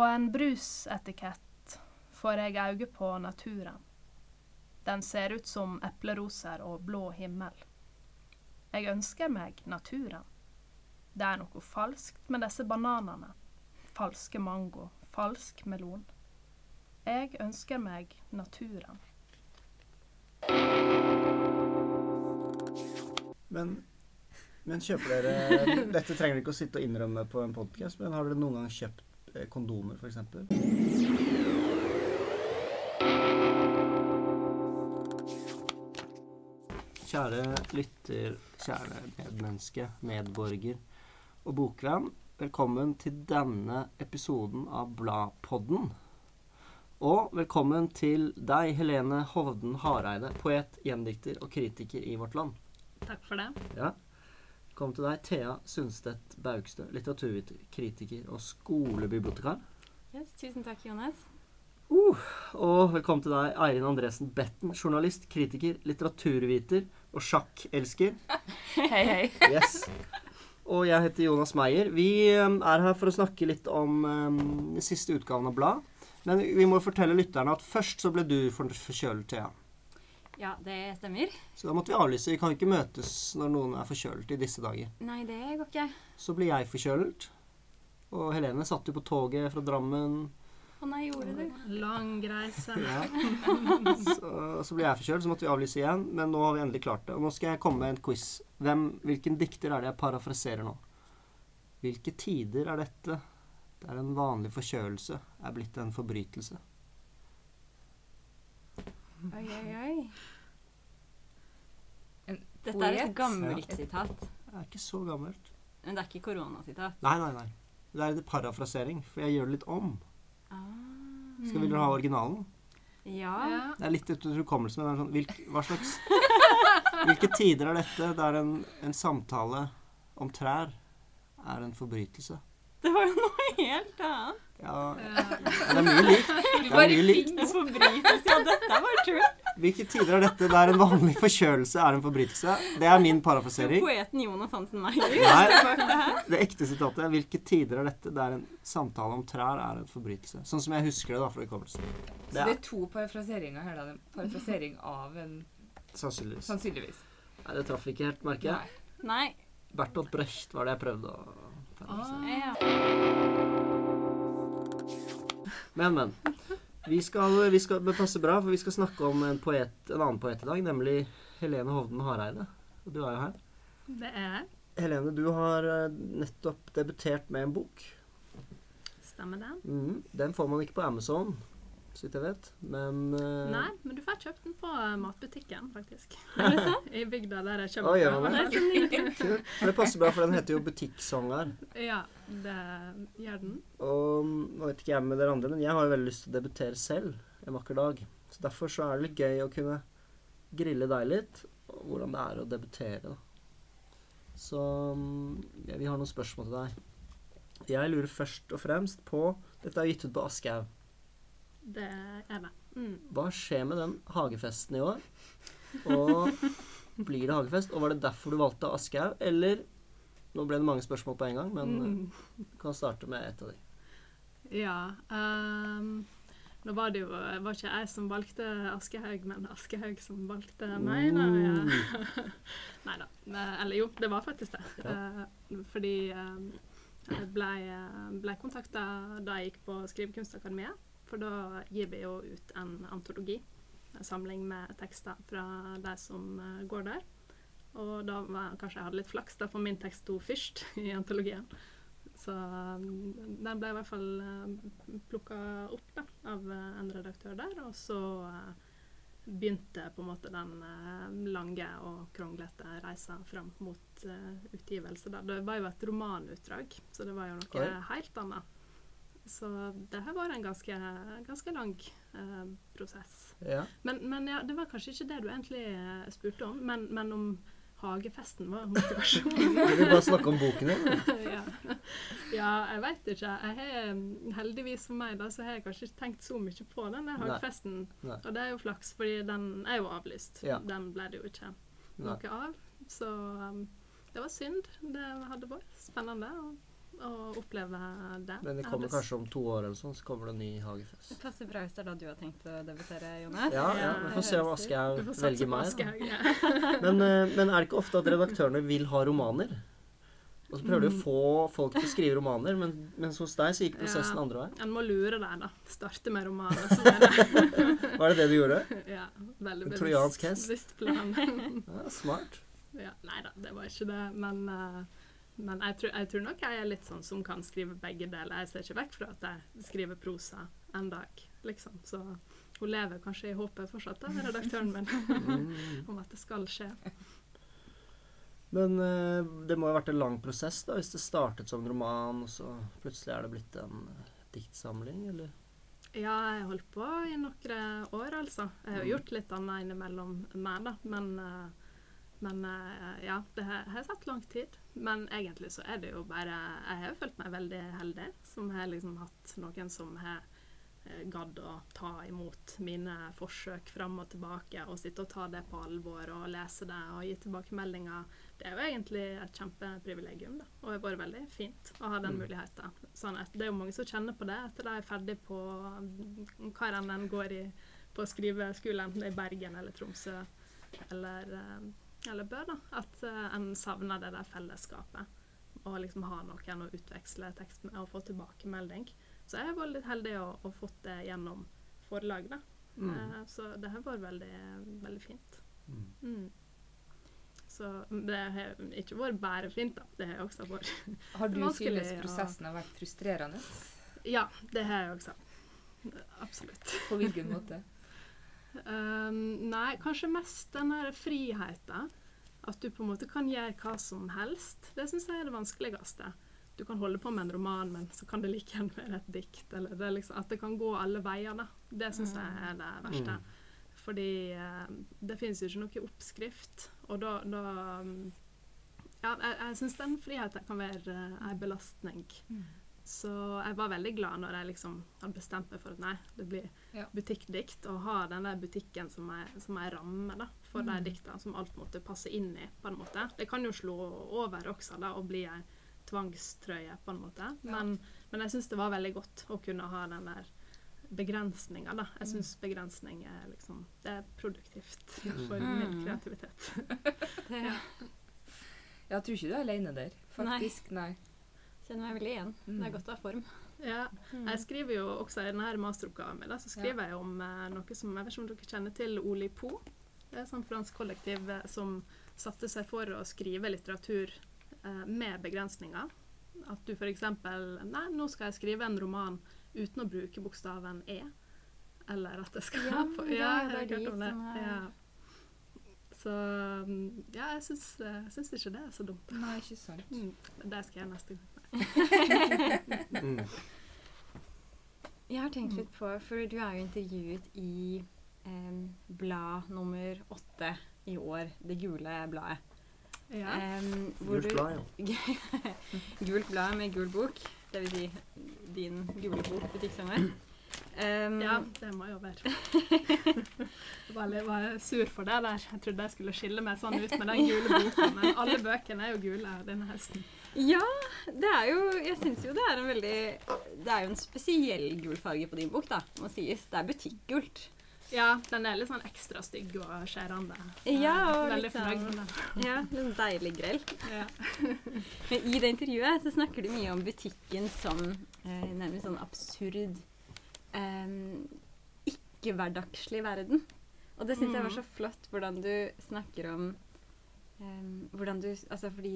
På en brusetikett får jeg øye på naturen. Den ser ut som epleroser og blå himmel. Jeg ønsker meg naturen. Det er noe falskt med disse bananene. Falske mango, falsk melon. Jeg ønsker meg naturen. Men, men kjøper dere Dette trenger dere ikke å sitte og innrømme på en podkast, men har dere noen gang kjøpt kondomer, f.eks.? Kjære lytter, kjære medmenneske, medborger og bokvenn. Velkommen til denne episoden av Bladpodden. Og velkommen til deg, Helene Hovden Hareide, poet, gjendikter og kritiker i vårt land. Takk for det. Ja. Velkommen til deg, Thea Sundstedt Baugstø, litteraturviter, kritiker og skolebibliotekar. Yes, tusen takk, Jonas. Uh, og velkommen til deg, Eirin Andresen Betten, journalist, kritiker, litteraturviter og sjakkelsker. Hei, hei. Yes. Og jeg heter Jonas Meyer. Vi um, er her for å snakke litt om um, siste utgaven av Blad. Men vi må fortelle lytterne at først så ble du forkjølet, Thea. Ja, det stemmer. Så da måtte vi avlyse. Vi kan ikke møtes når noen er forkjølet i disse dager. Nei, det går ikke. Så ble jeg forkjølet. Og Helene satt jo på toget fra Drammen. Å nei, gjorde du? Lang reise. Ja. Så, så ble jeg forkjølet, så måtte vi avlyse igjen. Men nå har vi endelig klart det. Og nå skal jeg komme med en quiz. Hvem, hvilken dikter er det jeg parafraserer nå? Hvilke tider er dette der en vanlig forkjølelse er blitt en forbrytelse? Oi, oi, oi. En Dette er et gammelt sitat. Det er ikke så gammelt. Men det er ikke koronasitat. Nei, nei, nei. Det er en parafrasering, for jeg gjør det litt om. Ah. Skal Vil du ha originalen? Ja. Ja. Det er litt etter hukommelsen, men det er sånn hvilk, Hva slags Hvilke tider er dette der en, en samtale om trær er en forbrytelse? Det var jo noe helt annet. Ja, det er mye likt. Det er mye likt. En forbrytelse. Ja, dette var tull. Hvilke tider er dette der en vanlig forkjølelse er en forbrytelse? Det er min parafrasering. Poeten Jonas Hansen Meyer. Nei, det ekte sitatet hvilke tider er dette der en samtale om trær er en forbrytelse? Sånn som jeg husker det da fra hukommelsen. Så Det det er er to parafraseringer her, da. En Parafrasering av en sannsynligvis. Sannsynligvis. Nei, det traff ikke helt, merker jeg. Nei. Nei. Bertolt Brecht var det jeg prøvde å parafrasere. Ja. Men, men. Vi skal, vi skal, det passer bra, for vi skal snakke om en, poet, en annen poet i dag, nemlig Helene Hovden Hareide. Og du er jo her. Det er Helene, du har eh, nettopp debutert med en bok. Stemmer det? Mm, Den får man ikke på Amazon, så vidt jeg vet. Men uh... Nei, men du får kjøpt den på eh, matbutikken, faktisk. I bygda der jeg kjøper oh, ja, den. Men, Det det passer bra, for den heter jo Butikksanger. Ja, det gjør den. Og nå vet ikke jeg med dere andre, men jeg har jo veldig lyst til å debutere selv en vakker dag. Så derfor så er det litt gøy å kunne grille deg litt, og hvordan det er å debutere. da. Så mm, ja, vi har noen spørsmål til deg. Jeg lurer først og fremst på Dette er gitt ut på Aschehoug. Det er det. Mm. Hva skjer med den hagefesten i år? Og blir det hagefest? Og var det derfor du valgte Aschehoug, eller Nå ble det mange spørsmål på en gang, men Mm. eh, du kan starte med ett av de. Ja. Um, nå var det jo var ikke jeg som valgte Aschehoug, men Aschehoug som valgte meg. Da. Ja. Nei da. Eller jo, det var faktisk det. Eh, fordi um, jeg ble, ble kontakta da jeg gikk på Skrivekunstakademiet. For da gir vi jo ut en antologi. En samling med tekster fra de som eh, går der. Og da var, kanskje jeg hadde litt flaks, da, for min tekst sto først i antologien. Så um, den ble i hvert fall uh, plukka opp da, av uh, en redaktør der. Og så begynte på en måte den lange og kronglete reisa fram mot utgivelse. Da. Det var jo et romanutdrag, så det var jo noe Oi. helt annet. Så det her var en ganske, ganske lang uh, prosess. Ja. Men, men ja, det var kanskje ikke det du egentlig uh, spurte om, men, men om hagefesten var motivasjonen. Vil du bare snakke om boken din? ja. ja, jeg veit ikke. Jeg har, mm, heldigvis for meg da, så har jeg kanskje ikke tenkt så mye på den hagefesten. Nei. Nei. Og det er jo flaks, fordi den er jo avlyst. Ja. Den ble det jo ikke noe av. Så um, det var synd. Det hadde vært spennende å, å oppleve det. Men det kommer kanskje om to år eller sånn, så kommer det en ny hagefest. Det passer bra hvis det er da du har tenkt å debutere, Jonas. Ja, ja, vi får se om Du Aschehoug velger meg. Ja. Men, eh, men er det ikke ofte at redaktørene vil ha romaner? Og så prøver de å få folk til å skrive romaner, men, mens hos deg så gikk prosessen Ja. andre vei. En må lure deg, da. Starte med romaner. Så er det Var det det du gjorde? ja, veldig En bevisst, trojansk hest? bevisst plan. Ja, smart. ja, nei da, det var ikke det. Men, eh, men jeg, tror, jeg tror nok jeg er litt sånn som kan skrive begge deler. Jeg ser ikke vekk fra at jeg skriver prosa en dag, liksom. Så hun lever kanskje i håpet fortsatt, da, redaktøren min, Mm. om at det skal skje. Men eh, det må jo ha vært en lang prosess da, hvis det startet som en roman, og så plutselig er det blitt en eh, diktsamling, eller? Ja, jeg holdt på i noen år, altså. Jeg har gjort litt annet innimellom meg, da. Men, eh, men ja, det har har satt lang tid. Men egentlig så er det jo bare Jeg har følt meg veldig heldig som har liksom hatt noen som har eh, gadd å ta imot mine forsøk fram og tilbake, og sitte og ta det på alvor og lese det og gi tilbakemeldinger. Det er jo egentlig et kjempeprivilegium, da. Og det har vært veldig fint å ha den Mm. muligheten. Sånn det er jo mange som kjenner på det etter de er ferdig på hva enn en går i på skriveskolen, enten det er i Bergen eller Tromsø eller, eh, eller bør, da. At eh, en savner det der fellesskapet. Og liksom ha noen å utveksle tekst med og få tilbakemelding. Så jeg har vært litt heldig og, og fått det gjennom forlag, da. Mm. Eh, så det har vært veldig, veldig fint. Mm. Mm. Så det har ikke vært bare fint, da. Det har også vært Har du syntes prosessen har vært frustrerende? Ja, det har jeg også. Absolutt. På hvilken måte? Um, nei, kanskje mest den her friheten. At du på en måte kan gjøre hva som helst. Det syns jeg er det vanskeligste. Du kan holde på med en roman, men så kan det like gjerne være et dikt. Eller det liksom, at det kan gå alle veier. da. Det syns jeg er det verste. Mm. Fordi uh, det finnes jo ikke noe oppskrift. Og da, da um, Ja, jeg, jeg syns den friheten kan være uh, en belastning. Så jeg var veldig glad når jeg liksom hadde bestemt meg for at nei, det blir Ja. butikkdikt. Og ha den der butikken som er, som er ramme da, for de dikta som alt måtte passe inn i. på en måte. Det kan jo slå over også da, og bli ei tvangstrøye, på en måte. Men, men jeg syns det var veldig godt å kunne ha den der begrensninga, da. Jeg syns begrensning er liksom Det er produktivt for min Mm. kreativitet. Det Ja. Jeg tror ikke du er alene der, faktisk. Nei. kjenner meg veldig igjen. Det er godt å ha form. Ja, jeg skriver jo også i denne masteroppgaven min, så skriver jeg om eh, noe som Jeg vet ikke om dere kjenner til Oli Po. Det er et sånt fransk kollektiv eh, som satte seg for å skrive litteratur eh, med begrensninger. At du f.eks. Nei, nå skal jeg skrive en roman uten å bruke bokstaven E. Eller at det skal Ja, på, ja, jeg det er de som er- Ja. Så mm, ja, jeg syns, eh, jeg syns ikke det er så dumt. Nei, ikke sant. Mm, det skal jeg neste gang. Mm. Jeg har tenkt litt på, for du er jo intervjuet i em, blad nummer åtte i år, Det gule bladet. Ja. Um, hvor Gult blad, ja. Gult blad med gul bok. Det vil si din gule bok, butikksanger. Um, Ja, det må jo være. Jeg var litt var sur for det der. Jeg trodde jeg skulle skille meg sånn ut med den gule boka, men alle bøkene er jo gule denne høsten. Ja, det er jo Jeg syns jo det er en veldig Det er jo en spesiell gul farge på din bok, da, må sies. Det er butikkgult. Ja, den er litt sånn ekstra stygg og skjærende. Ja, og Veldig fornøyd med den. Ja, deilig grell. Ja. Men i det intervjuet så snakker du mye om butikken som eh, nærmest sånn absurd eh, ikke-hverdagslig verden. Og det syns jeg var så flott hvordan du snakker om eh, hvordan du Altså fordi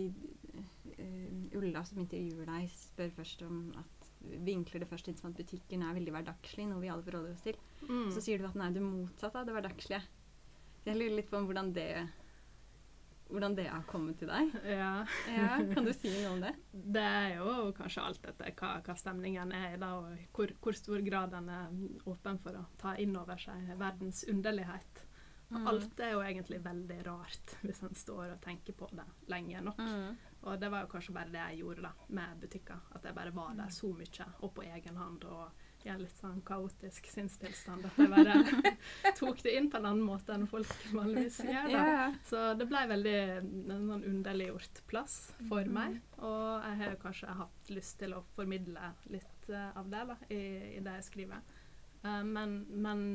Ulla som intervjuer deg, spør først om at Vinkler det først inn som at butikken er veldig hverdagslig, noe vi alle forholder oss til. Mm. Så sier du at er det motsatte av det hverdagslige. Jeg lurer litt på om hvordan det hvordan det har kommet til deg. ja. Ja, kan du si noe om det? Det er jo kanskje alt etter hva, hva stemningen er i da, og hvor, hvor stor grad den er åpen for å ta inn over seg verdens underlighet. Mm. Alt er jo egentlig veldig rart hvis en står og tenker på det lenge nok. Mm. Og det var jo kanskje bare det jeg gjorde da, med butikker. At jeg bare var der så mye, og på egen hånd, og i en litt sånn kaotisk sinnstilstand. At jeg bare tok det inn på en annen måte enn folk vanligvis gjør. da. Så det ble veldig en sånn underliggjort plass for meg. Og jeg har jo kanskje hatt lyst til å formidle litt eh, av det da, i, i det jeg skriver. Eh, men, men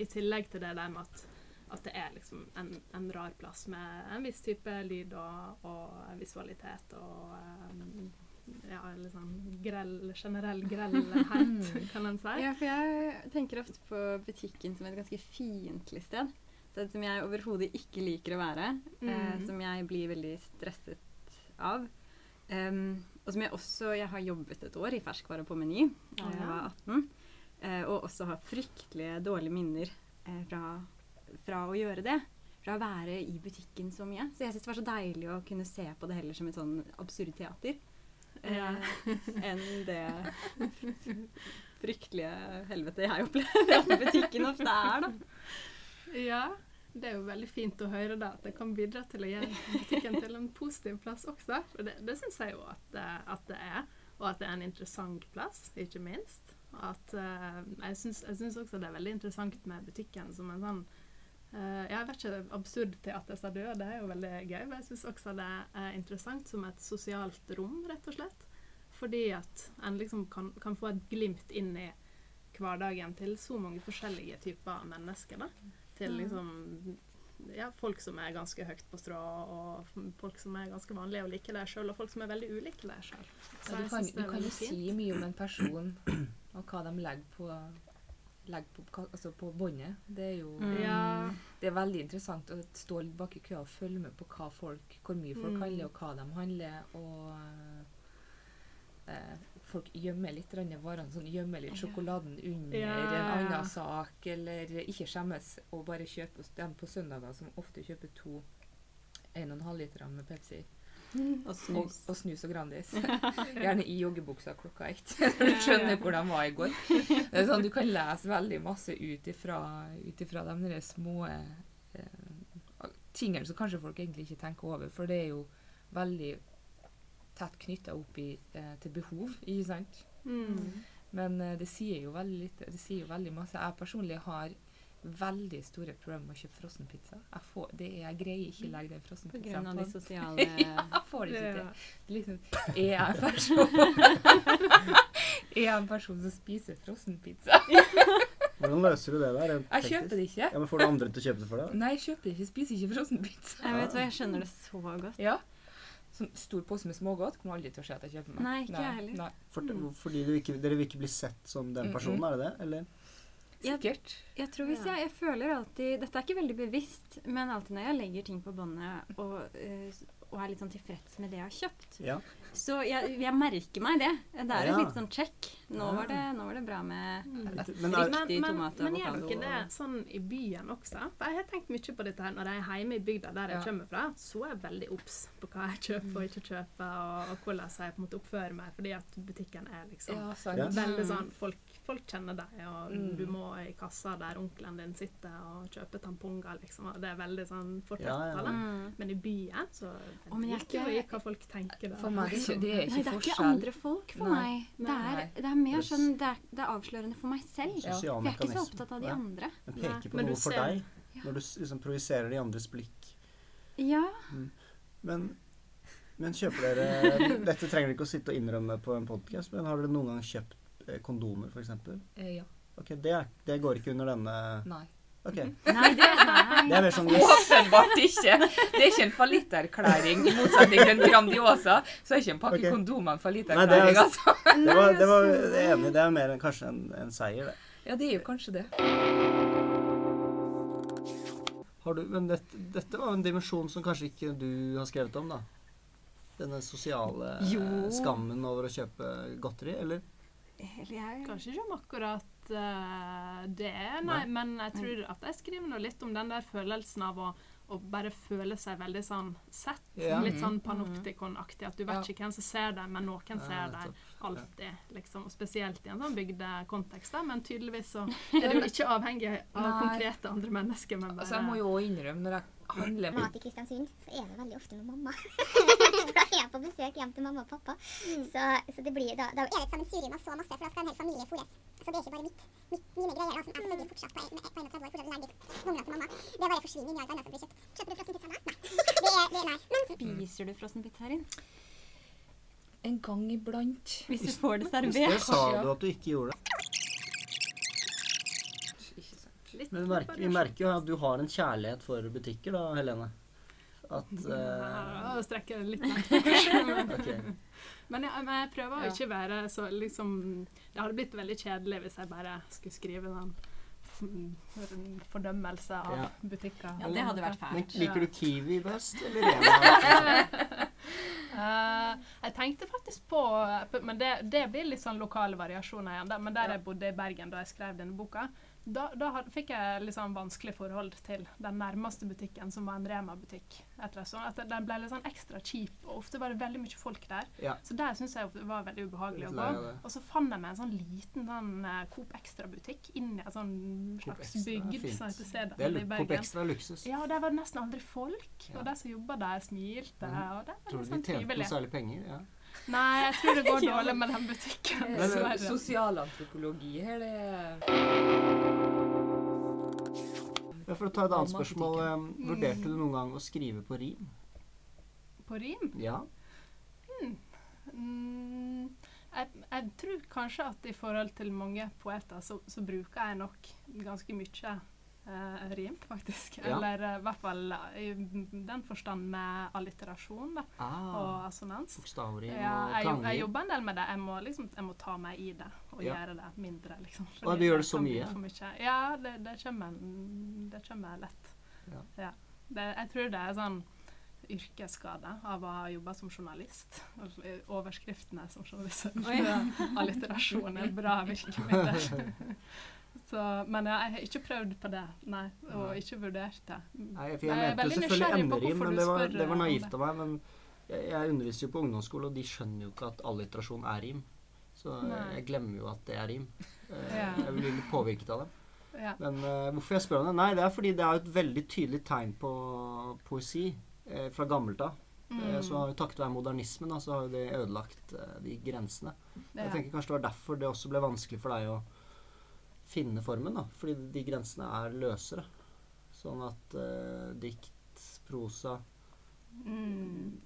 i tillegg til det der med at, at det er liksom en, en rar plass med en viss type lyd og, og visualitet og um, ja, sånn grell, generell grellhet, kan en si. Ja, for jeg tenker ofte på butikken som et ganske fiendtlig sted. Sted som jeg overhodet ikke liker å være. Eh, Mm. som jeg blir veldig stresset av. Um, og som jeg også Jeg har jobbet et år i ferskvare på Meny da jeg var 18. eh, og også har fryktelige dårlige minner eh, fra, fra å gjøre det. Fra å være i butikken så mye. Så jeg syns det var så deilig å kunne se på det heller som et sånn absurd teater. Ja. Eh, enn det fryktelige helvete jeg opplever at butikken ofte er, da. Ja, det er jo veldig fint å høre da, at det kan bidra til å gjøre butikken til en positiv plass også. For det, det syns jeg jo at, at det er. Og at det er en interessant plass, ikke minst. At, uh, jeg syns også det er veldig interessant med butikken som en sånn Jeg vet ikke, absurd teater sa du, det er jo veldig gøy. Men jeg syns også det er interessant som et sosialt rom, rett og slett. Fordi at en liksom kan, kan få et glimt inn i hverdagen til så mange forskjellige typer mennesker. da til liksom ja, folk som er ganske høyt på strå, og folk som er ganske vanlige og liker deg sjøl, og folk som er veldig ulike deg sjøl. Ja, du kan, du kan jo si mye om en person og hva de legger på legger på, altså på båndet. Det er jo Mm. Det er veldig interessant å stå litt bak i køa og følge med på hva folk, hvor mye folk Mm. handler, og hva de handler. Og eh, folk gjemmer litt varene, sånn, gjemmer litt sjokoladen under Ja, en annen sak, eller ikke skjemmes og bare kjøpe dem på søndager, som ofte kjøper to 1,5 liter med Pepsi. Og Og, snus. og snus og Grandis. Gjerne i joggebuksa klokka ett. Du skjønner hvor de var i går. Det er sånn, du kan lese veldig masse ut ifra, ut ifra de små eh, tingene som kanskje folk egentlig ikke tenker over. For det er jo veldig tett knytta opp i, eh, til behov, ikke sant? mm. Men eh, det sier jo veldig lite. Det sier jo veldig masse. Jeg personlig har veldig store problemer med å kjøpe frossenpizza. Jeg, får- det er- jeg greier ikke å legge den På frossenpizzaen grunn av de sosiale sosiale Jeg får det ikke til. Liksom, er jeg en person Er jeg en person som spiser frossenpizza? Hvordan løser du det der? rent Jeg kjøper det ikke. Ja, men Får du andre til å kjøpe det for deg? Nei, jeg kjøper det ikke. Spiser ikke frossenpizza. Jeg vet hva, jeg skjønner det så godt. Ja. Sånn stor pose med smågodt kommer aldri til å se at jeg kjøper meg. Nei, ikke Nei. heller. Nei. For, Mm. fordi du ikke, dere vil ikke bli sett som den Mm, personen, er det det? Eller? Sikkert. Jeg tror hvis Ja. jeg, jeg føler alltid Dette er ikke veldig bevisst, men alltid når jeg legger ting på båndet og, eh, og er litt sånn tilfreds med det jeg har kjøpt, Ja. så jeg, jeg merker meg det. Det er et Ja. litt sånn check. Nå Ja. var det, nå var det bra med er, Riktig men, tomat og men gjør avokado dere det sånn i byen også? For jeg har tenkt mye på dette her når jeg er hjemme i bygda der jeg Ja. kommer fra. Så er jeg veldig obs på hva jeg kjøper og ikke kjøper, og, og hvordan jeg på en måte oppfører meg. Fordi at butikken er liksom Ja, veldig Mm. sånn folk, folk kjenner deg, og Mm. du må i kassa der onkelen din sitter og kjøper tamponger, liksom. Og det er veldig sånn Ja, ja. fortetta. mm. Men i byen så oh, men jeg er ikke- i hva folk tenker. der. For meg det er ikke, Nei, det er ikke forskjell. andre folk for Nei. meg. Det er, det er mer sånn det er, det er avslørende for meg selv. Ja. For jeg er ikke så opptatt av de andre. Men peker på men noe noe for deg, Ja. når du liksom projiserer de andres blikk. Ja. Men, men kjøper dere Dette trenger dere ikke å sitte og innrømme på en podkast, men har dere noen gang kjøpt kondomer, f.eks.? Eh, ja. Ok, det, er, det går ikke under denne Nei. Ok. Nei, det nei. Det er mer sånn. Åpenbart ikke. Det er ikke en fallitterklæring. I motsetning til en Grandiosa, så er ikke en pakke okay. kondomer en det er- fallitterklæring. Altså. Det var, det var enig. Det er mer enn kanskje en, en seier, det. Ja, det er jo kanskje det. Har du, men dette, dette var en dimensjon som kanskje ikke du har skrevet om, da? Denne sosiale Jo. skammen over å kjøpe godteri, eller? Kanskje ikke om akkurat uh, det, nei, Nei. men jeg tror at jeg skriver noe litt om den der følelsen av å, å bare føle seg veldig sånn sett. Ja. Litt sånn panoptikon-aktig. At du vet Ja. ikke hvem som ser deg, men noen ser deg alltid. Liksom. Og spesielt i en sånn bygdekontekst. Men tydeligvis så er du ikke avhengig av Nei. konkrete andre mennesker. Men bare Altså, jeg må jo innrømme, når jeg handler mat i Kristiansund, så er det veldig ofte med mamma. For da er jeg på besøk hjem til mamma og pappa. Så, så det blir da, da er det et sammensurium av så masse, for da skal en hel familie fôres. Så det er ikke bare mitt, mitt, mine greier, da, som jeg selvfølgelig fortsatt på, en- på 31 år fortsatt legger ungene til mamma. Det bare forsvinner inn i alt annet som blir kjøpt. Kjøper du frossen pizza da? Nei. Det er, det er nei. Men Spiser du frossenpizza her inne? En gang iblant. Hvis du får det Det servert? sa du at du ikke gjorde. Sant. Litt Men vi merker, vi merker jo at du har en kjærlighet for butikker, da, Helene. At uh... Ja, Strekker strekke det litt mer. okay. Men jeg, men jeg prøver å ikke være så liksom Det hadde blitt veldig kjedelig hvis jeg bare skulle skrive en sånn fordømmelse av Ja. butikker. Ja, det hadde vært Men fælt. liker du Kiwi best, eller Rema? uh, jeg tenkte faktisk på på- Men det, det blir litt sånn lokale variasjoner igjen. Da. Men der Ja. jeg bodde i Bergen da jeg skrev denne boka, da, da fikk jeg litt sånn vanskelig forhold til den nærmeste butikken, som var en Rema-butikk. At Den ble litt sånn ekstra kjip, og ofte var det veldig mye folk der. Ja. Så der syns jeg det var veldig ubehagelig å gå. Og så fant jeg meg en sånn liten sånn uh, Coop Extra-butikk inni en sånn slags bygd sånn som heter Sedal Det i Bergen. Coop Extra luksus. Ja, og der var det nesten aldri folk. Ja. Og de som jobba der, smilte. Mm. Og det var Tror du de sånn tjente noe særlig penger? Ja. Nei, jeg tror det går dårlig med den butikken. Men. Sosialantropologi her, det Ja, For å ta et annet spørsmål. eh, Vurderte du noen gang å skrive på rim? På rim? Ja. Mm, jeg, jeg tror kanskje at i forhold til mange poeter, så, så bruker jeg nok ganske mye eh, rimt, faktisk. Ja. Eller eh, i hvert fall i den forstand med alliterasjon da, og Ah, assonans. Bokstavrim Ja, og jeg, jo- jeg klanger. jobber en del med det. Jeg må, liksom, jeg må ta meg i det og Ja. gjøre det mindre. Liksom, Og du gjør det så mye? for mye. Ja, det, det, kommer, det kommer lett. Ja. Det, jeg tror det er sånn yrkesskade av å ha jobba som journalist. Overskriftene som journalist. Oi. Alliterasjon er bra virkemiddel. Så, men jeg har ikke prøvd på det, nei. Og ikke vurdert det. Nei, for jeg mente jo selvfølgelig emnerim, men det var, det var naivt av meg. Men jeg, jeg underviser jo på ungdomsskole, og de skjønner jo ikke at alliterasjon er rim. Så Nei. jeg glemmer jo at det er rim. Eh, Ja. Jeg blir litt påvirket av det. Ja. Men uh, hvorfor jeg spør om det? Nei, det er fordi det er et veldig tydelig tegn på poesi eh, fra gammelt av. Eh, Mm. Så har jo takket være modernismen, da, så har jo det ødelagt eh, de grensene. Jeg tenker kanskje det var derfor det også ble vanskelig for deg å finne formen, da. Fordi de grensene er løsere. Sånn at uh, dikt, prosa Mm.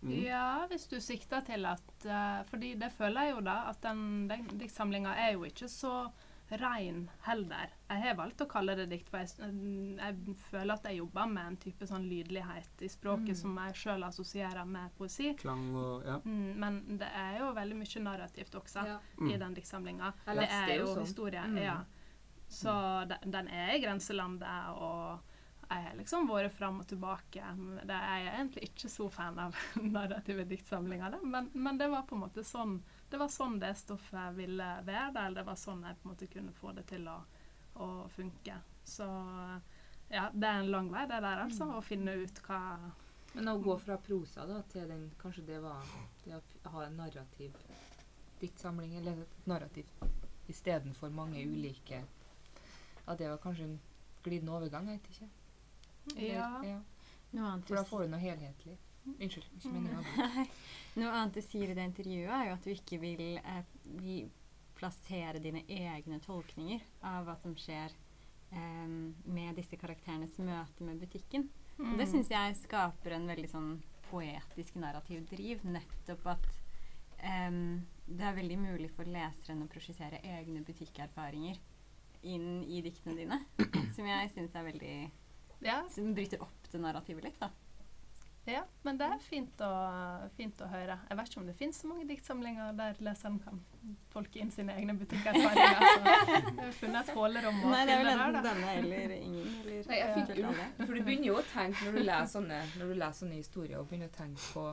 mm. Ja, hvis du sikter til at uh, Fordi det føler jeg jo da, at den, den diktsamlinga er jo ikke så rein heller. Jeg har valgt å kalle det dikt, for jeg, jeg føler at jeg jobber med en type sånn lydlighet i språket som jeg sjøl assosierer med poesi. Klang og Ja. Mm, men det er jo veldig mye narrativt også Ja. Mm. i den diktsamlinga. Det er jo sånn. historie. Mm. Ja. Så den, den er i grenselandet, og jeg har liksom vært fram og tilbake. Det er jeg egentlig ikke så fan av narrative diktsamlinger, men, men det var på en måte sånn det var sånn det stoffet ville være, da, eller det var sånn jeg på en måte kunne få det til å, å funke. Så ja, det er en lang vei det der, altså, å finne ut hva Men å gå fra prosa da, til den Kanskje det var det å ha en narrativ diktsamling, eller et narrativ istedenfor mange ulike Ja, det var kanskje en glidende overgang, jeg vet ikke. Ja. ja. Noe annet For da får du noe helhetlig. Unnskyld, ikke meningen å avbryte. Noe annet du sier i det intervjuet, er jo at du ikke vil, eh, plassere dine egne tolkninger av hva som skjer eh, med disse karakterenes møte med butikken. Og det Mm. syns jeg skaper en veldig sånn poetisk narrativ driv. Nettopp at um, det er veldig mulig for leseren å prosjisere egne butikkerfaringer inn i diktene dine. Som jeg syns er veldig ja, Som bryter opp det narrativet litt, da. Ja, men det er fint å, fint å høre. Jeg vet ikke om det finnes så mange diktsamlinger der leseren kan tolke inn sine egne butikkerfaringer. Så jeg har funnet et hålerom å Nei, det er vel enten denne eller ingen. Eller Nei, jeg fikk alle. For du begynner jo å tenke når du leser sånne, når du leser sånne historier, og begynner å tenke på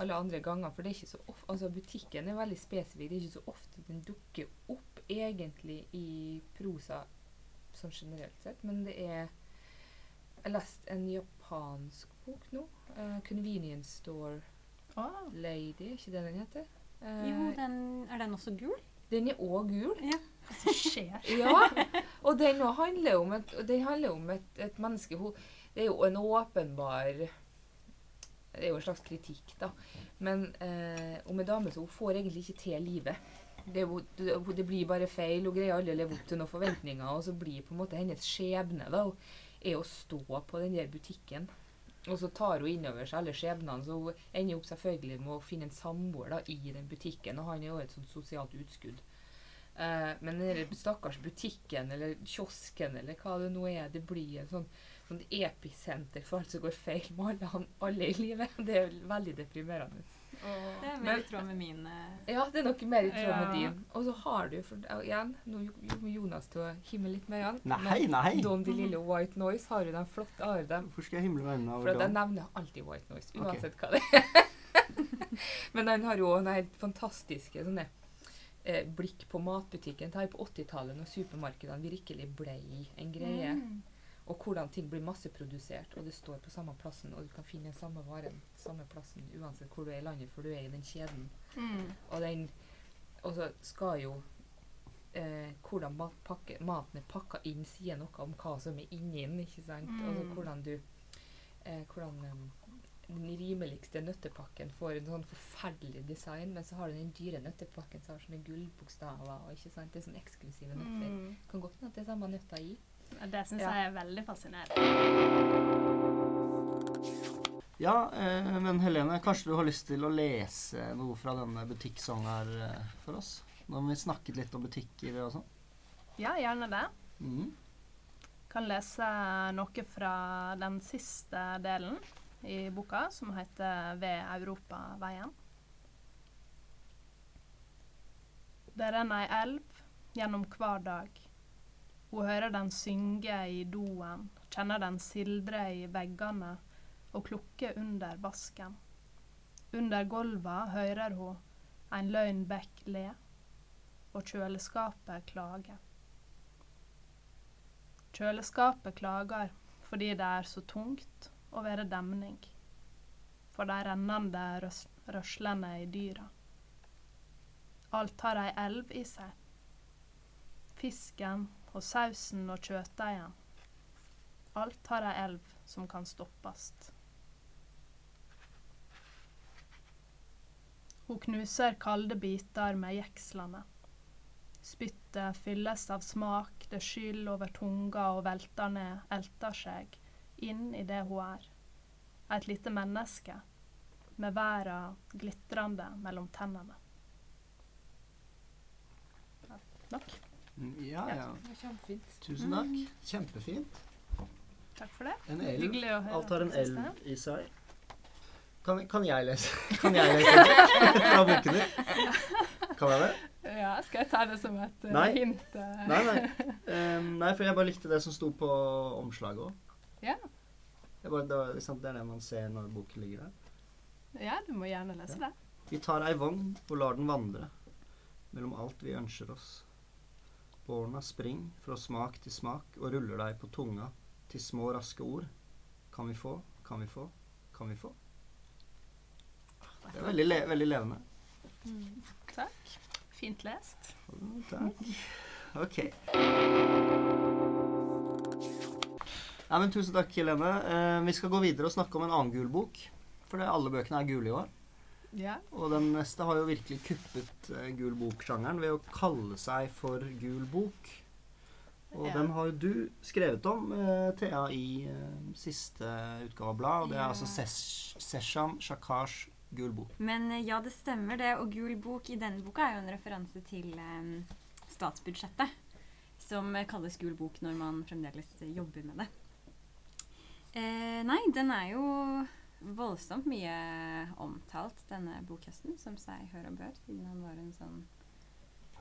alle andre ganger. For det er ikke så ofte, altså butikken er veldig spesifikk. Det er ikke så ofte den dukker opp egentlig i prosa sånn generelt sett. Men det er Jeg leste en japansk bok nå. Uh, 'Convenience Store oh. Lady', ikke det den heter? Uh, Jo, den, er den også gul? den er òg gul. Ja. hva som skjer? Ja, og den handler om et, den handler om et, et menneske hun, Det er jo en åpenbar Det er jo en slags kritikk, da. Men eh, om en dame som hun får egentlig ikke til livet. det, det, det blir bare feil. Hun greier aldri å leve opp til noen forventninger. Og så blir på en måte hennes skjebne da, er å stå på den der butikken. Og så tar hun innover seg alle skjebnene, så hun ender opp selvfølgelig med å finne en samboer da, i den butikken. Og han er jo et sånt sosialt utskudd. Eh, men den stakkars butikken eller kiosken eller hva det nå er, det blir en sånn, sånt episenter for alt som går feil med alle, alle i livet. Det er veldig deprimerende. Det er Men- mer i tråd med min eh, Ja, det er noe mer i tråd med Ja. din. Og så har du for, igjen, Nå kommer Jonas til å himme litt med øynene. Nei, nei. Don de lille White Noise har jo den flotte dem. Hvorfor skal jeg himle med øynene For over at jeg nevner alltid White Noise, uansett uansett hva det er. Men han har jo den helt fantastiske sånne eh, blikk på matbutikken. Det her på 80-tallet, når supermarkedene virkelig ble en greie. Mm. Og hvordan ting blir masseprodusert, og det står på samme plassen, og du kan finne den samme varen samme plassen uansett hvor du er i landet, for du er i den kjeden. Mm. Og den Og så skal jo eh, hvordan matpakke, maten er pakka inn, sier noe om hva som er inni den. ikke sant? Og så hvordan du eh, hvordan um, den rimeligste nøttepakken får en sånn forferdelig design, men så har du den dyre nøttepakken som har sånne gullbokstaver. og ikke sant? Det er sånne eksklusive nøtter. Mm. Kan godt hende at det er samme nøtta i. Det syns Ja. jeg er veldig fascinerende. Ja, eh, men Helene, kanskje du har lyst til å lese noe fra denne butikksongen her eh, for oss? Nå har vi snakket litt om butikker og sånn. Ja, gjerne det. Mm. Kan lese noe fra den siste delen i boka, som heter 'Ved Europaveien'. Det renner ei elv gjennom hver dag. Hun hører den synge i doen, kjenner den sildre i veggene og klukke under vasken. Under gulvet hører hun en løgn bekk le, og kjøleskapet klage. Kjøleskapet klager fordi det er så tungt å være demning for de rennende røs røslene i dyra. Alt har ei elv i seg. Fisken og sausen og kjøttdeigen. Alt har ei elv som kan stoppast. Hun knuser kalde biter med jekslene. Spyttet fylles av smak, det skyller over tunga og velter ned, elter seg, inn i det hun er. Et lite menneske, med verden glitrende mellom tennene. Ja, Nok. Mm, Ja, ja. Det var kjempefint. Tusen takk. Kjempefint. Takk for det. En elv. Hyggelig å høre. Alt har en elv i seg. Kan, kan jeg lese Kan jeg lese fra boken din? Kan jeg det? Ja, skal jeg ta det som et eh, Nei. hint? Nei, nei. Um, nei, for jeg bare likte det som sto på omslaget òg. Ja. Det, var- det, var- liksom, det er det man ser når boken ligger der. ja, du må gjerne lese det. Vi tar ei vogn og lar den vandre mellom alt vi ønsker oss. Bårna spring fra smak til smak og ruller deg på tunga til små, raske ord. Kan vi få, kan vi få, kan vi få? Det er veldig, le veldig levende. Takk. Fint lest. Mm, Takk. OK. Ja, men Tusen takk, Helene. Eh, vi skal gå videre og snakke om en annen gul bok. For det, alle bøkene er gule i år. Ja. Og den neste har jo virkelig kuppet uh, gul bok-sjangeren ved å kalle seg for gul bok. Og Ja. den har jo du skrevet om, uh, Thea, i uh, siste utgave av bladet. Og det er Ja. altså Sesh- Sesham Shakars gul bok. Men ja, det stemmer det. Og gul bok i denne boka er jo en referanse til um, statsbudsjettet. Som kalles gul bok når man fremdeles jobber med det. Nei, den er jo voldsomt mye omtalt, denne bokhøsten, som seg hør og bør. Siden han var en sånn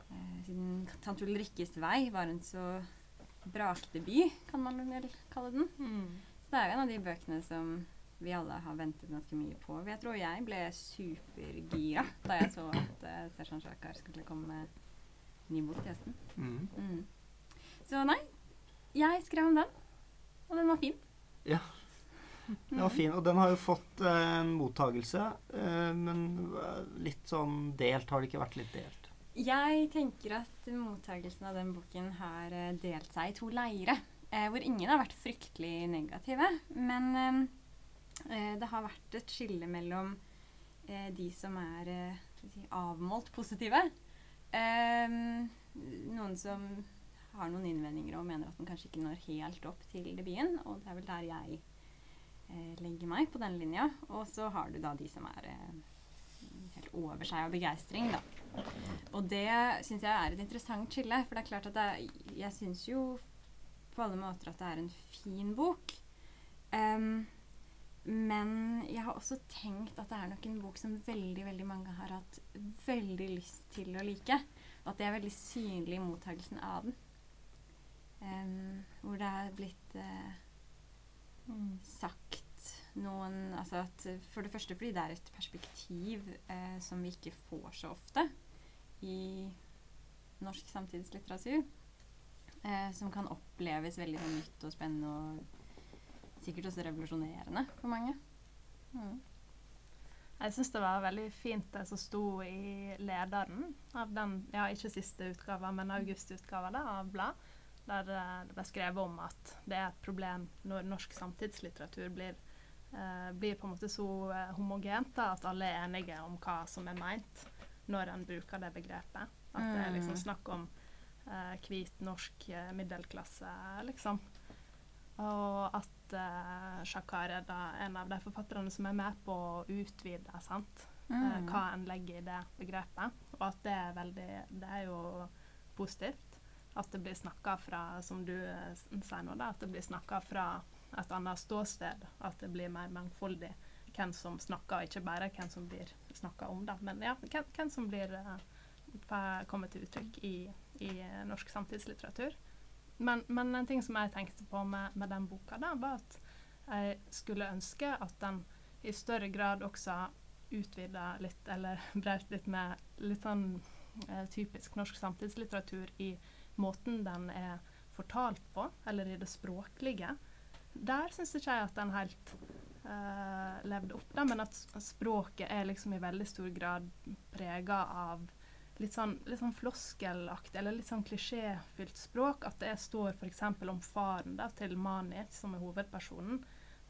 eh, Siden Tante Ulrikkes vei var en så brakdebut, kan man vel kalle den. Mm. Så det er jo en av de bøkene som vi alle har ventet ganske mye på. Jeg tror jeg ble supergira da jeg så at uh, Sersan Shakar skulle komme med ny bok til høsten. Mm. Så nei, jeg skrev om den, og den var fin. Den var fin, og den har jo fått eh, en mottagelse, eh, men eh, litt sånn delt. Har det ikke vært litt delt? Jeg tenker at mottagelsen av den boken har eh, delt seg i to leire. Eh, hvor ingen har vært fryktelig negative. Men eh, eh, det har vært et skille mellom eh, de som er eh, avmålt positive, noen som har noen innvendinger og mener at den kanskje ikke når helt opp til debuten. Og det er vel der jeg eh, legger meg på den linja. Og så har du da de som er eh, helt over seg av begeistring, da. Og det syns jeg er et interessant skille. For det er klart at er, jeg syns jo på alle måter at det er en fin bok. Um, men jeg har også tenkt at det er nok en bok som veldig veldig mange har hatt veldig lyst til å like. Og at det er veldig synlig i mottagelsen av den. Um, hvor det er blitt eh, sagt noen Altså at for det første fordi det er et perspektiv eh, som vi ikke får så ofte i norsk samtidslitteratur. Eh, som kan oppleves veldig sånn nytt og spennende og sikkert også revolusjonerende for mange. Mm. Jeg syns det var veldig fint det som sto i lederen av den, ja ikke siste utgava, men augustutgava av Blad, der eh, det ble skrevet om at det er et problem når norsk samtidslitteratur blir, eh, blir på en måte så eh, homogent da, at alle er enige om hva som er meint når en bruker det begrepet. At det er liksom Mm. snakk om eh, hvit norsk eh, middelklasse, liksom. Og at eh, Shakar er da en av de forfatterne som er med på å utvide sant? eh, Mm. hva en legger i det begrepet. Og at det er veldig Det er jo positivt. At det blir snakka fra, som du eh, sier nå, da, at det blir fra et annet ståsted. At det blir mer mangfoldig hvem som snakker, og ikke bare hvem som blir snakka om. da, Men ja, hvem, hvem som blir eh, kommer til uttrykk i, i eh, norsk samtidslitteratur. Men, men en ting som jeg tenkte på med, med den boka, da, var at jeg skulle ønske at den i større grad også utvida litt, eller brøt litt med litt sånn eh, typisk norsk samtidslitteratur i måten den er fortalt på, eller i det språklige. Der syns ikke jeg at den helt uh, levde opp, da, men at språket er liksom i veldig stor grad prega av litt sånn, litt sånn floskelaktig, eller litt sånn klisjéfylt språk. At det står f.eks. om faren da, til Mani, som er hovedpersonen.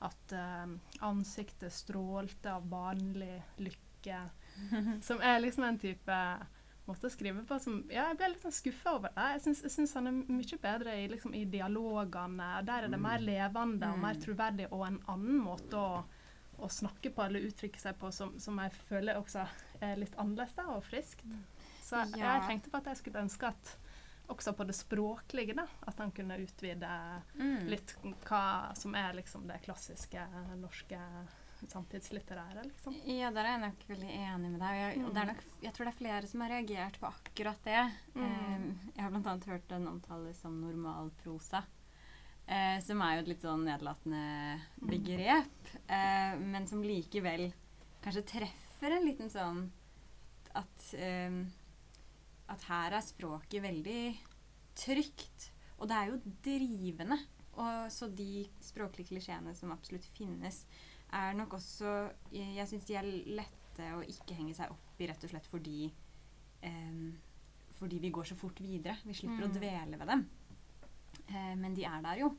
At uh, ansiktet strålte av barnlig lykke. Som er liksom en type måte å skrive på som Ja, jeg ble litt sånn skuffa over det. Jeg syns, jeg syns han er mye bedre i, liksom, i dialogene. Der er det mer levende og mer Mm. troverdig, og en annen måte å, å snakke på eller uttrykke seg på som, som jeg føler også er litt annerledes da, og friskt. Så jeg, Ja. jeg tenkte på at jeg skulle ønske at også på det språklige, da, at han kunne utvide Mm. litt hva som er liksom det klassiske norske samtidslitterære, liksom. Ja, der er jeg nok veldig enig med deg. Og jeg, og det er nok, jeg tror det er flere som har reagert på akkurat det. Mm. Eh, jeg har bl.a. hørt den omtales som normalprosa. Eh, som er jo et litt sånn nedlatende begrep, eh, men som likevel kanskje treffer en liten sånn at eh, At her er språket veldig trygt. Og det er jo drivende. Og så de språklige klisjeene som absolutt finnes, er nok også Jeg, syns de er lette å ikke henge seg opp i, rett og slett fordi em, Fordi vi går så fort videre. Vi slipper å Mm. dvele ved dem. Eh, men de er der jo.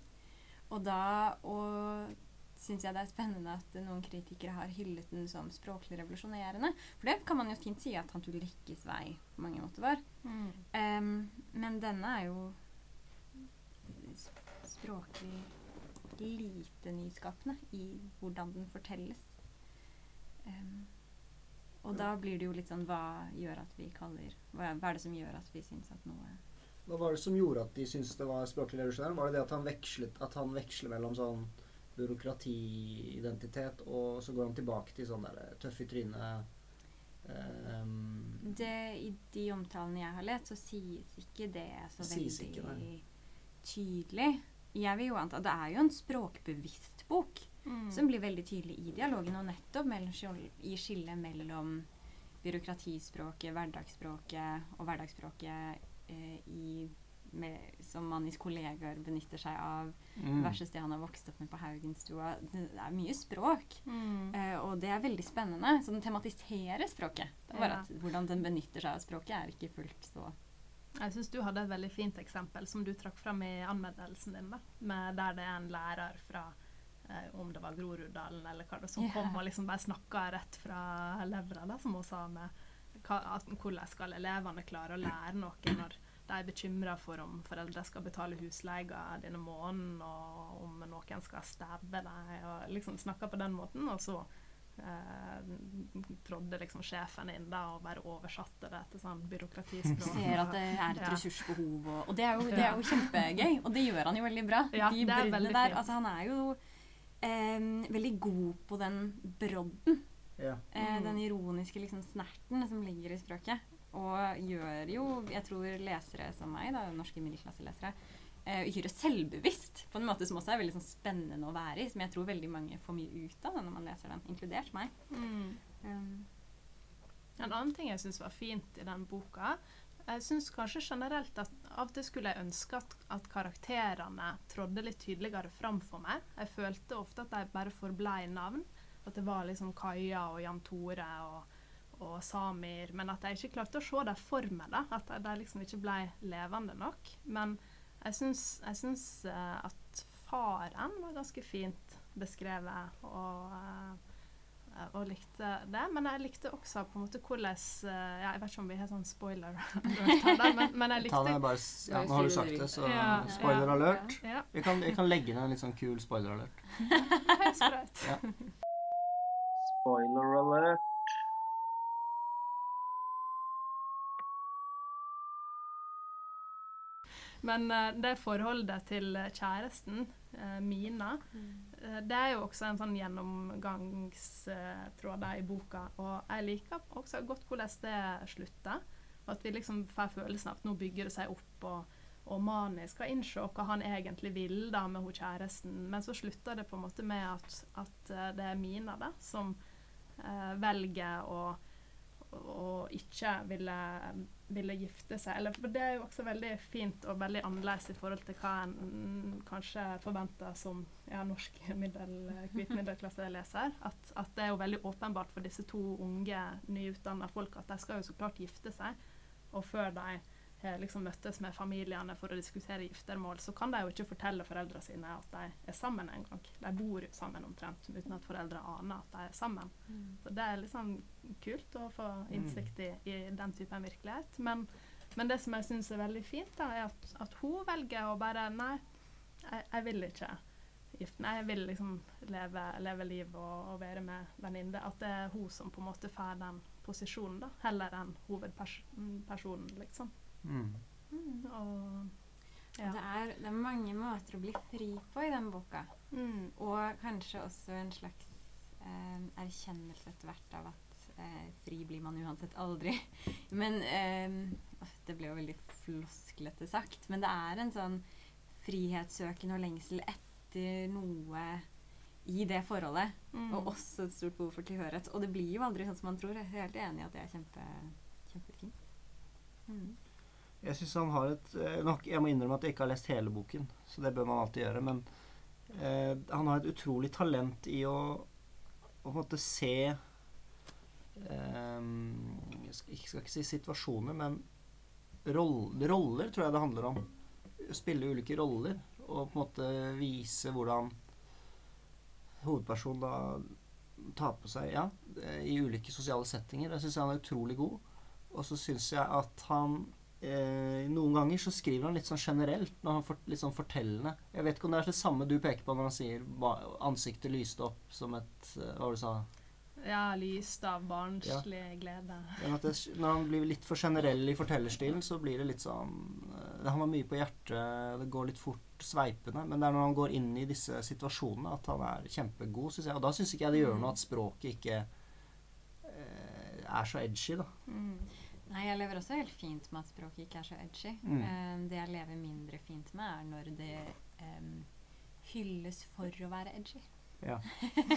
Og da og syns jeg det er spennende at noen kritikere har hyllet den som språklig revolusjonerende. For det kan man jo fint si at Hans Ulrikkes vei på mange måter var. Em, men denne er jo språklig lite nyskapende i hvordan den fortelles. Um, og da blir det jo litt sånn Hva gjør at vi kaller Hva, hva er det som gjør at vi syns at noe Hva var det som gjorde at de syntes det var språklig revolusjonær? Var det det at han vekslet at han veksler mellom sånn byråkratiidentitet, og så går han tilbake til sånn der tøff i trynet um, det, I de omtalene jeg har lest, så sies ikke det så veldig ikke, tydelig. Jeg vil jo anta Det er jo en språkbevisst bok. som blir veldig tydelig i dialogen, og nettopp mellom, i skillet mellom byråkratispråket, hverdagsspråket og hverdagsspråket eh, i, med, som Mannis kollegaer benytter seg av, mm. versus det han har vokst opp med på Haugenstua. Det er mye språk, Mm. eh, og det er veldig spennende. Så den tematiserer språket. Det er bare Ja. at hvordan den benytter seg av språket, er ikke fullt så Jeg syns du hadde et veldig fint eksempel som du trakk fram i anmeldelsen din, da, med der det er en lærer fra eh, om det var Groruddalen eller hva det som yeah. kom og liksom bare snakka rett fra levra, da, som hun sa med hva, at, hvordan skal elevene klare å lære noe når de er bekymra for om foreldre skal betale husleia denne måneden, og om noen skal stabbe dem, og liksom snakke på den måten. Og så eh, trådde liksom sjefen inn da og bare oversatte det til sånn byråkratispråk. Ser at det er et Ja. ressursbehov, og, og det, er jo, det er jo kjempegøy. Og det gjør han jo veldig bra. Ja, De det er veldig der. fint. Altså, han er jo eh, veldig god på den brodden. Ja. Eh, Mm. Den ironiske liksom, snerten som ligger i språket. Og gjør jo, jeg tror lesere som meg, da, norske middelklasselesere, eh, uhyre selvbevisst på en måte som også er veldig sånn, spennende å være i. Som jeg tror veldig mange får mye ut av da, når man leser den, inkludert meg. Mm. Um, En annen ting jeg syns var fint i den boka Jeg syns kanskje generelt at av og til skulle jeg ønske at, at karakterene trådde litt tydeligere fram for meg. Jeg følte ofte at de bare forblei navn. At det var liksom Kaja og Jan Tore og, og Samir. Men at jeg ikke klarte å se dem for meg. da, At de, liksom ikke ble levende nok. Men jeg syns, jeg syns eh, at faren var ganske fint beskrevet. og... eh, og likte det. Men jeg likte også på en måte hvordan eh, ja, Jeg vet ikke om vi har sånn spoiler alert men, men jeg Ta det likte bare ja, Nå har du sagt det, så spoiler alert. ja, Vi kan, vi kan legge ned en litt sånn kul spoiler alert. Spoiler alert. Men eh, det forholdet til kjæresten, eh, Mina, eh, det er jo også en sånn gjennomgangstråd i boka. Og jeg liker også godt hvordan det slutter. At vi liksom får følelsen av at nå bygger det seg opp, og, og Mani skal innse hva han egentlig vil da med hun kjæresten. Men så slutter det på en måte med at, at eh, det er Mina da, som eh, velger å å ikke ville, ville gifte seg. Eller, for det er jo også veldig fint og veldig annerledes i forhold til hva en kanskje forventer som ja, norsk middel, hvit middelklasseleser. At, at det er jo veldig åpenbart for disse to unge, nyutdanna folk at de skal jo så klart gifte seg. Og før de liksom møttes med familiene for å diskutere giftermål, så kan de jo ikke fortelle foreldrene sine at de er sammen engang. De bor jo sammen omtrent uten at foreldre aner at de er sammen. Så det er liksom kult å få innsikt i, i den typen virkelighet. Men, men det som jeg syns er veldig fint, da, er at, at hun velger å bare Nei, jeg, jeg vil ikke gifte meg. Jeg vil liksom leve, leve liv og, og være med venninne. At det er hun som på en måte får den posisjonen, da, heller enn hovedpersonen, liksom. Mm. Og Det, er, det er mange måter å bli fri på i den boka. mm, Og kanskje også en slags eh, erkjennelse etter hvert av at eh, fri blir man uansett aldri. Men eh, Det ble jo veldig flosklete sagt. Men det er en sånn frihetssøken og lengsel etter noe i det forholdet. mm. Og også et stort behov for tilhørighet. Og det blir jo aldri sånn som man tror. Jeg er helt enig i at det er kjempe, kjempefint. Mm. Jeg synes han har et eh, nok, Jeg må innrømme at jeg ikke har lest hele boken, så det bør man alltid gjøre. Men eh, han har et utrolig talent i å, å på en måte se eh, jeg skal ikke si situasjoner, men roller, roller tror jeg det handler om. Spille ulike roller og på en måte vise hvordan hovedpersonen da tar på seg ja, i ulike sosiale settinger. Jeg syns han er utrolig god. Og så syns jeg at han eh, Noen ganger så skriver han litt sånn generelt, når han for, litt sånn fortellende. Jeg vet ikke om det er det samme du peker på når han sier ba, 'ansiktet lyste opp som et eh, Hva var det du sa? Ja, lyst av barnslig glede. Ja, det, når han blir litt for generell i fortellerstilen, så blir det litt sånn eh, Han har mye på hjertet, det går litt fort, sveipende. Men det er når han går inn i disse situasjonene at han er kjempegod, syns jeg. Og da syns ikke jeg det gjør noe at språket ikke eh, er så edgy, da. Mm. Nei, jeg lever også helt fint med at språket ikke er så edgy. Mm. Eh, det jeg lever mindre fint med, er når det um, hylles for å være edgy. Ja.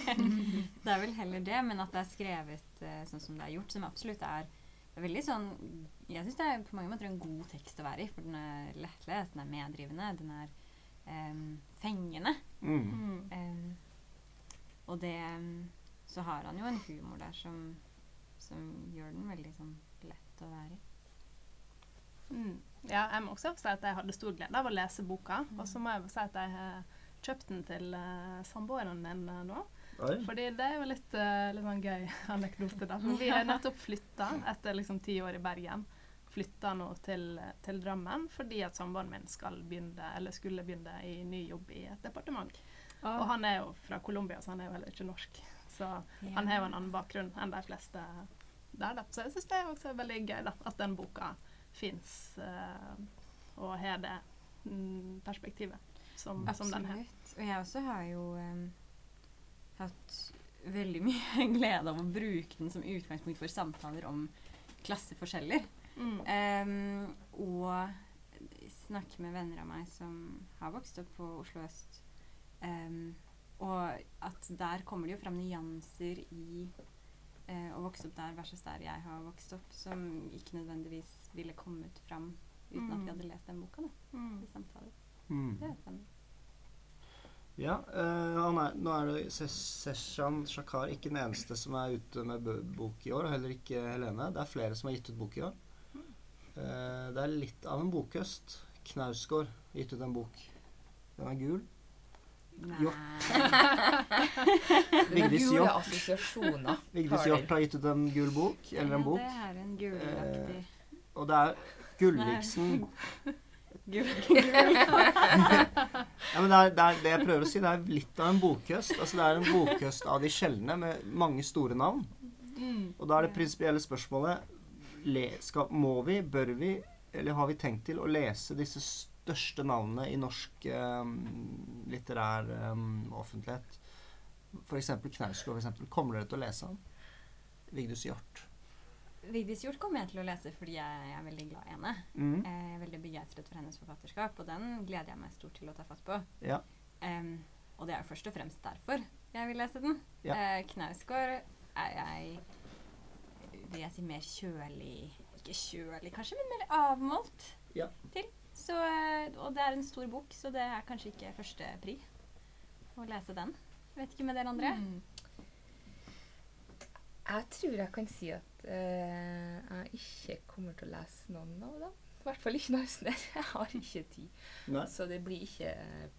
det er vel heller det, men at det er skrevet uh, sånn som det er gjort, som absolutt er veldig sånn Jeg syns det er på mange måter en god tekst å være i, for den er lettlest, den er meddrivende, den er um, fengende. Mm. Mm. Og det Så har han jo en humor der som, som gjør den veldig sånn lett å være i. Mm. Ja, jeg må også si at jeg hadde stor glede av å lese boka. Og så må jeg si at jeg har kjøpt den til uh, samboeren min uh, nå. Oi. Fordi det er jo litt, uh, litt sånn gøy anekdote, da. For vi har nettopp flytta etter liksom ti år i Bergen. Flytta nå til, til Drammen fordi at samboeren min skal begynne, eller skulle begynne i ny jobb i et departement. Oh. Og han er jo fra Colombia, så han er jo heller ikke norsk. Så han har jo en annen bakgrunn enn de fleste der, da. Så jeg syns det er også veldig gøy da, at den boka fins, og har det mm, perspektivet som, som den har. Og jeg også har jo um, hatt veldig mye glede av å bruke den som utgangspunkt for samtaler om klasseforskjeller. Mm. Um, og snakke med venner av meg som har vokst opp på Oslo øst. Um, og at der kommer det jo fram nyanser i eh, å vokse opp der versus der jeg har vokst opp, som ikke nødvendigvis ville kommet fram uten at Mm. vi hadde lest den boka. Da, Mm. i samtaler. Mm. Det er spennende. Ja, øh, han er, nå er det Se- Seshan Shakar ikke den eneste som er ute med bok i år, og heller ikke Helene. Det er flere som har gitt ut bok i år. Uh, det er litt av en bokhøst. Knausgård gitt ut en bok. Den er gul. Hjort. Vigdis Hjort. Vigdis Hjort har gitt ut en gul bok, eller en Ja, bok. det er en gulaktig Og det er Gulliksen Gul. Ja, men det er, det er det jeg prøver å si. Det er litt av en bokhøst. Altså, det er en bokhøst av de sjeldne, med mange store navn. Mm. Og da er det prinsipielle spørsmålet le, skal, Må vi, bør vi, eller har vi tenkt til å lese disse største navnene i norsk eh, litterær eh, offentlighet? F.eks. Knausgård. Kommer dere til å lese han? Vigdis Hjorth. Vigdis Hjorth kommer jeg til å lese fordi jeg er veldig glad i henne. Mm. Jeg er veldig begeistret for hennes forfatterskap, og den gleder jeg meg stort til å ta fatt på. Ja. Um, og det er jo først og fremst derfor jeg vil lese den. Ja. Uh, Knausgård er jeg vil jeg si mer kjølig Ikke kjølig, kanskje, men mer avmålt Ja. til. Så, eh, og det er en stor bok, så det er kanskje ikke første pri å lese den. Vet ikke med dere andre. Mm. Jeg tror jeg kan si at uh, jeg ikke kommer til å lese noen av dem. I hvert fall ikke Nausner. Jeg har ikke tid. Nei. Så det blir ikke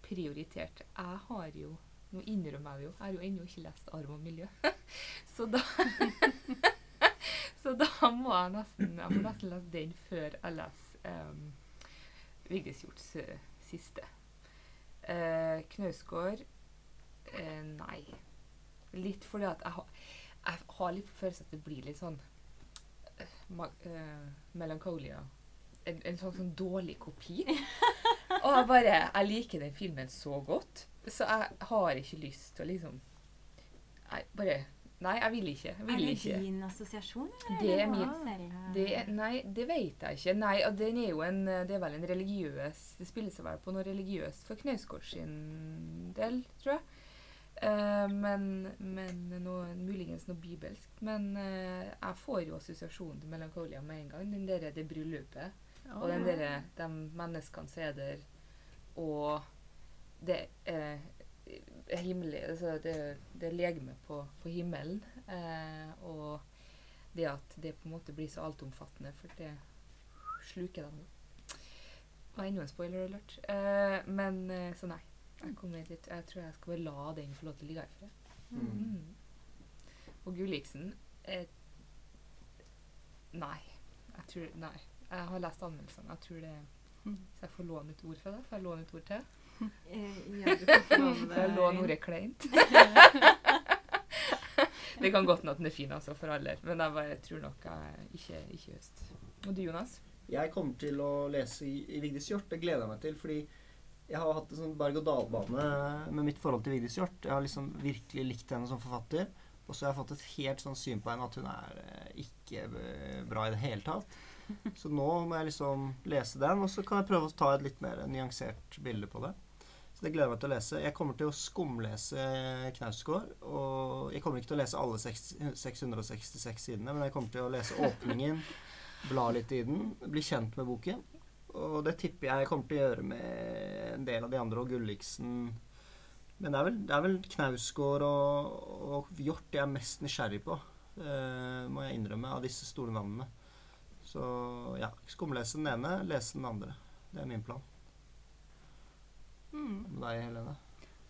prioritert. Jeg har jo Nå innrømmer jeg det jo, jeg har jo ennå ikke lest 'Arv og miljø'. Så da Så da må jeg nesten Jeg må nesten lese den før jeg leser um, Vigdis Hjorts eh, siste. Uh, Knausgård eh, Nei. Litt fordi at jeg, har jeg har litt følelse at det blir litt sånn eh, ma eh, Melancholia. En, en sånn, sånn dårlig kopi. Og jeg bare Jeg liker den filmen så godt, så jeg har ikke lyst til å liksom Jeg bare Nei, jeg vil ikke. Jeg vil er det ikke. din assosiasjon? eller Det er min. Det, nei, det vet jeg ikke. Nei, og den er jo en Det er vel en religiøs Det spiller seg vel på noe religiøst for Knausgård sin del, tror jeg. Uh, men men noe, muligens noe bibelsk. Men uh, jeg får jo assosiasjonen til Melancholia med en gang. Den derre det bryllupet. Og den derre de menneskene som er der, og det eh, himmel, altså det, det legemet på, på himmelen. Eh, og det at det på en måte blir så altomfattende, for det sluker dem Det var enda en spoiler alert. Eh, men eh, så nei. Jeg, litt, jeg tror jeg skal bare la den få lov til å ligge her for det. Mm. Mm. Og Gulliksen eh, Nei. Jeg tror Nei. Jeg har lest anmeldelsene. Jeg tror det Mm. Hvis jeg får låne et ord fra deg, får jeg låne et ord til? Eh, ja, du kan få låne det. jeg låne kleint? det kan godt hende den er fin altså, for alle, men jeg bare tror nok jeg ikke, ikke i høst. Og du, Jonas? Jeg kommer til å lese i, i Vigdis Hjort. Det gleder jeg meg til. Fordi jeg har hatt en sånn berg-og-dal-bane med mitt forhold til Vigdis Hjort. Jeg har liksom virkelig likt henne som forfatter. Og så har jeg fått et helt sånn syn på henne at hun er eh, ikke eh, bra i det hele tatt. Så nå må jeg liksom lese den, og så kan jeg prøve å ta et litt mer nyansert bilde på det. Det gleder jeg meg til å lese. Jeg kommer til å skumlese Knausgård. Og jeg kommer ikke til å lese alle 666 sidene, men jeg kommer til å lese åpningen, bla litt i den, bli kjent med boken. Og det tipper jeg jeg kommer til å gjøre med en del av de andre, og Gulliksen Men det er vel, det er vel Knausgård og, og Hjort jeg er mest nysgjerrig på, uh, må jeg innrømme, av disse store navnene. Så ja, skumlese den ene, lese den andre. Det er min plan. Mm. Med deg, Helene.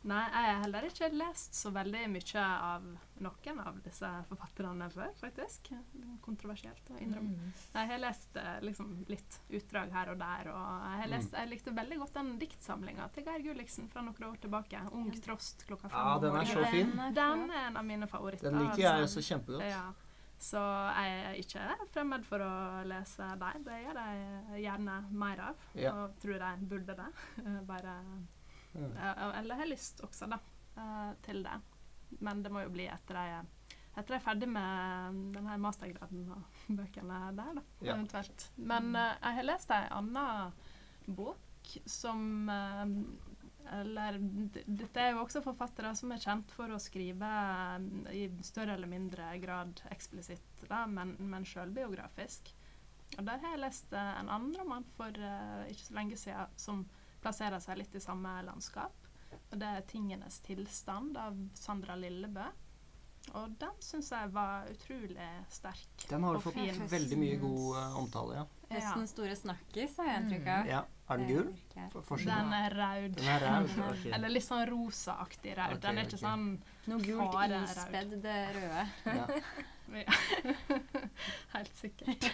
Nei, jeg har heller ikke lest så veldig mye av noen av disse forfatterne før, faktisk. Kontroversielt å innrømme. Mm. Jeg har lest eh, liksom, litt utdrag her og der, og jeg, har lest, jeg likte veldig godt den diktsamlinga til Geir Gulliksen fra noen år tilbake. 'Ung trost klokka fem Ja, den er så fin. Den er en av mine favoritter. Den liker jeg også kjempegodt. Ja. Så jeg er ikke fremmed for å lese dem. Det gjør jeg gjerne mer av, Ja. og tror jeg burde det. Bare Mm. Eller har lyst også, da, eh, til det. Men det må jo bli etter jeg, etter jeg er ferdig med denne mastergraden og bøkene der, da, Ja. eventuelt. Men eh, jeg har lest ei anna bok som eh, eller dette er jo også forfattere som er kjent for å skrive eh, i større eller mindre grad eksplisitt, da, men, men sjølbiografisk. Og der har jeg lest eh, en annen roman for uh, ikke så lenge siden som plasserer seg litt i samme landskap. Og det er 'Tingenes tilstand' av Sandra Lillebø. Og den syns jeg var utrolig sterk. Den har fått fin. veldig mye god uh, omtale, ja. Høstens store snakkis, har jeg inntrykk av. ja. Er den gul? For? Den er raud. Den er raud, Okay. Eller litt sånn rosaaktig raud. Okay, den er ikke okay. sånn Noe gult ispedd det røde. Ja. Helt sikkert.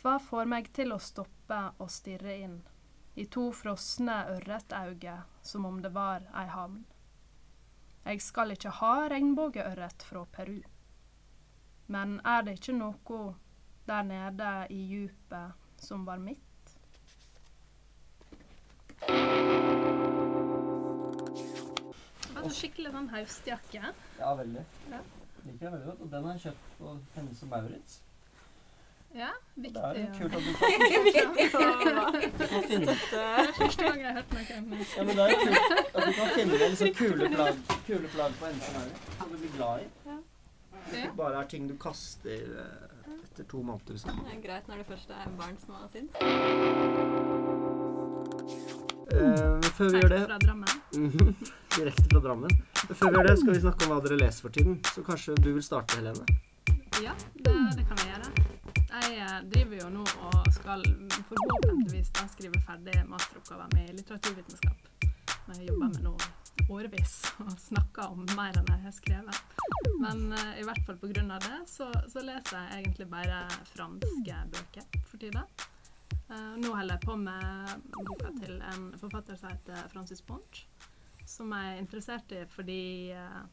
Hva får meg til å stoppe og stirre inn i to frosne ørretauge som om det var ei havn? Jeg skal ikke ha regnbueørret fra Peru. Men er det ikke noe der nede i djupet som var mitt? Det var skikkelig sånn høstjakke. ja, veldig. Ja. Liker jeg veldig godt. Og den har jeg kjøpt på Hennes og Maurits. Ja, Det er jo kult at du kan, finne første gang jeg har hørt noe om. Ja, men det er jo kult at du kan finne liksom kule plagg, kule plagg på og Maurits som du blir glad i. Det Ikke bare er ting du kaster eh, etter to måneder. Liksom. Det er greit når det først er barn som har sin. Uh, før vi gjør det. Direkte fra Drammen. Før vi gjør det, skal vi snakke om hva dere leser for tiden. Så kanskje du vil starte, Helene? Ja, det, det kan vi gjøre. Jeg eh, driver jo nå og skal forhåpentligvis da skrive ferdig masteroppgaven min i litteraturvitenskap. Som jeg jobber med nå årevis og snakker om mer enn jeg har skrevet. Men uh, i hvert fall av det, så, så leser jeg egentlig bare franske bøker for tida. Uh, nå holder jeg på med boka til en forfatter som heter Francis Ponch, som jeg er interessert i fordi jeg,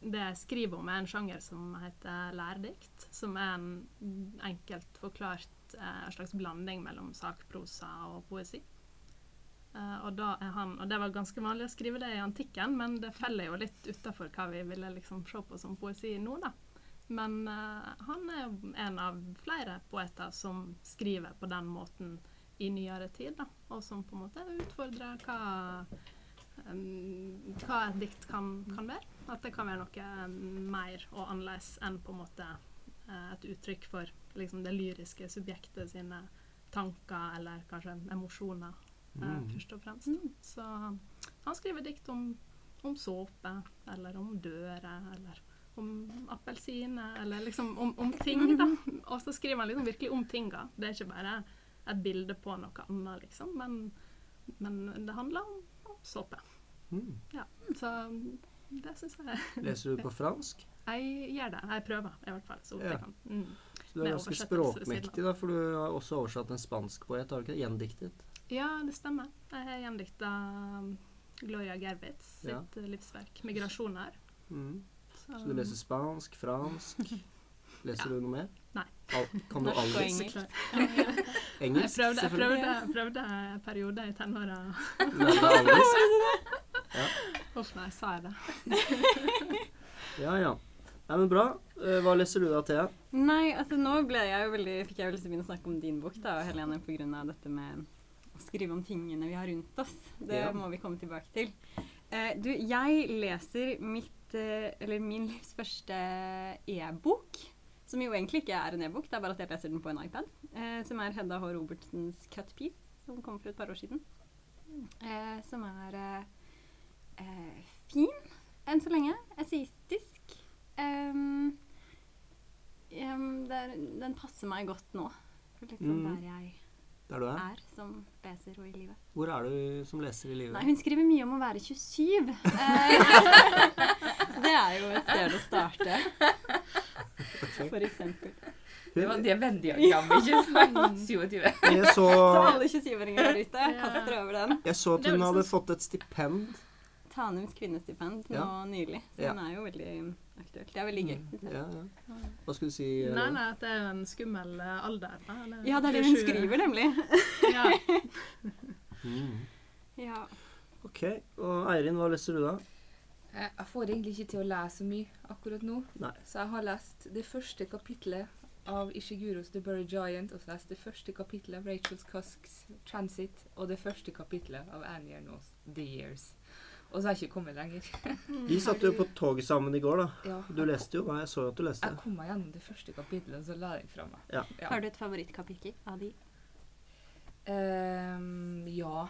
det jeg skriver om, er en sjanger som heter lærdikt. Som er en enkelt forklart eh, slags blanding mellom sakprosa og poesi. Eh, og, han, og det var ganske vanlig å skrive det i antikken, men det feller jo litt utafor hva vi ville liksom se på som poesi nå, da. Men eh, han er en av flere poeter som skriver på den måten i nyere tid, da. Og som på en måte utfordrer hva um, hva et dikt kan, kan være. At det kan være noe um, mer og annerledes enn på en måte eh, et uttrykk for liksom, det lyriske subjektet sine tanker eller kanskje emosjoner, eh, Mm. først og fremst. Så han skriver dikt om, om såpe, eller om dører, eller om appelsiner, eller liksom om, om ting, da. Og så skriver han liksom virkelig om tinga. Det er ikke bare et bilde på noe annet, liksom, men, men det handler om, om såpe. Mm. Så det syns jeg Leser du på fransk? Jeg gjør det. Jeg prøver, i hvert fall. Så Ja. jeg kan. Mm. Så du er Med ganske språkmektig, da, for du har også oversatt en spansk poet, har du ikke det? Gjendiktet. Ja, det stemmer. Jeg har gjendikta Gloria Gervitz sitt Ja. eh, livsverk 'Migrasjoner'. Mm. Så, Så du leser spansk, fransk Leser Ja. du noe mer? Nei. Al kan du Norsk og engelsk. Jeg Engelsk, prøvde, jeg selvfølgelig. prøvde, prøvde en periode i tenåra. Lærte alvisk. Nei, sa jeg det? Ja, ja. Nei, men bra. Eh, Hva leser du da, Thea? Nei, altså nå ble jeg jo veldig, fikk jeg jo lyst til å begynne å snakke om din bok, da, Helene, på grunn av dette med å skrive om tingene vi har rundt oss. Det Ja. må vi komme tilbake til. Eh, du, jeg leser mitt, eh, eller min livs første e-bok, som jo egentlig ikke er en e-bok, det er bare at jeg leser den på en iPad, eh, som er Hedda H. Robertsens Cut Piece, som kom for et par år siden. Eh, som er eh, fin, enn så lenge. Essayistisk. Um, er, den passer meg godt nå. Liksom Mm. der jeg Der du er? er som leser og i livet. Hvor er du som leser i livet? Nei, hun skriver mye om å være 27. Eh, det er jo et sted å starte, for eksempel. Det var det Venn-diagrammet, ikke sant? 27. Så, Så alle 27-åringer der ute, kast dere over den. jeg så at hun hadde sånn- fått et stipend. Tanums kvinnestipend nå Ja. nylig. Så Ja. den er jo veldig aktuelt. Det er veldig gøy. Ja, ja. Hva skulle du si? eh, Nei, nei, at det er en skummel eh, alder. eller Ja, det er det hun skriver, nemlig. Ja. Mm. Ja. Ok. Og Eirin, hva leser du da? Eh, Jeg får egentlig ikke til å lese så mye akkurat nå. Nei. Så jeg har lest det første kapitlet av Ishiguros The Burry Giant, og så lest det første kapitlet av Rachel Cusks Transit, og det første kapitlet av Annie Ernaux The Years. Og så har jeg ikke kommet lenger. Vi satt jo på toget sammen i går, da. Ja, Du leste jo jeg så at du leste. Jeg kom meg gjennom det første kapitlet, og så la jeg fra meg. Ja. Har du et favorittkapittel av de? Um, ja.